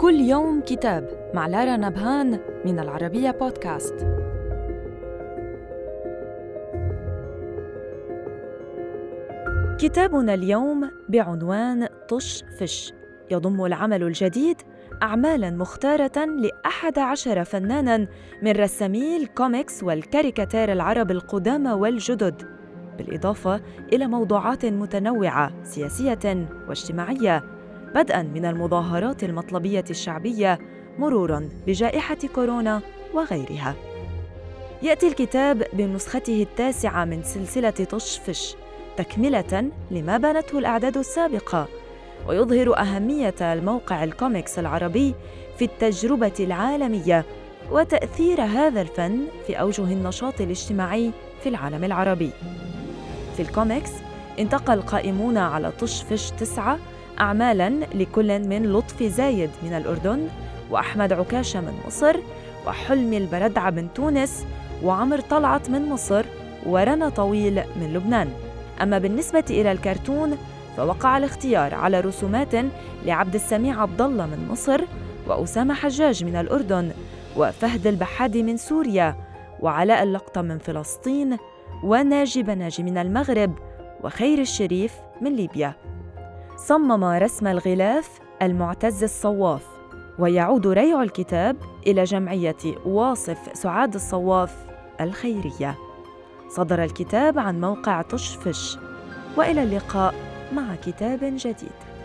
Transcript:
كل يوم كتاب مع لارا نبهان من العربية بودكاست. كتابنا اليوم بعنوان طش فش. يضم العمل الجديد أعمالاً مختارة لأحد عشر فناناً من رسامي الكوميكس والكاريكاتير العرب القدامى والجدد بالإضافة إلى موضوعات متنوعة سياسية واجتماعية. بدءاً من المظاهرات المطلبية الشعبية مرورا بجائحة كورونا وغيرها. يأتي الكتاب بنسخته التاسعة من سلسلة طشفش تكملة لما بنته الأعداد السابقة ويظهر أهمية الموقع الكوميكس العربي في التجربة العالمية وتأثير هذا الفن في أوجه النشاط الاجتماعي في العالم العربي. في الكوميكس انتقى القائمون على طشفش تسعة أعمالاً لكل من لطفي زايد من الأردن وأحمد عكاشة من مصر وحلمي البردعة من تونس وعمر طلعت من مصر ورنا طويل من لبنان. أما بالنسبة إلى الكرتون فوقع الاختيار على رسومات لعبد السميع عبد الله من مصر وأسامة حجاج من الأردن وفهد البحادي من سوريا وعلاء اللقطة من فلسطين وناجي بناجي من المغرب وخير الشريف من ليبيا. صمم رسم الغلاف المعتز الصواف ويعود ريع الكتاب إلى جمعية واصف سعاد الصواف الخيرية. صدر الكتاب عن موقع طشفش وإلى اللقاء مع كتاب جديد.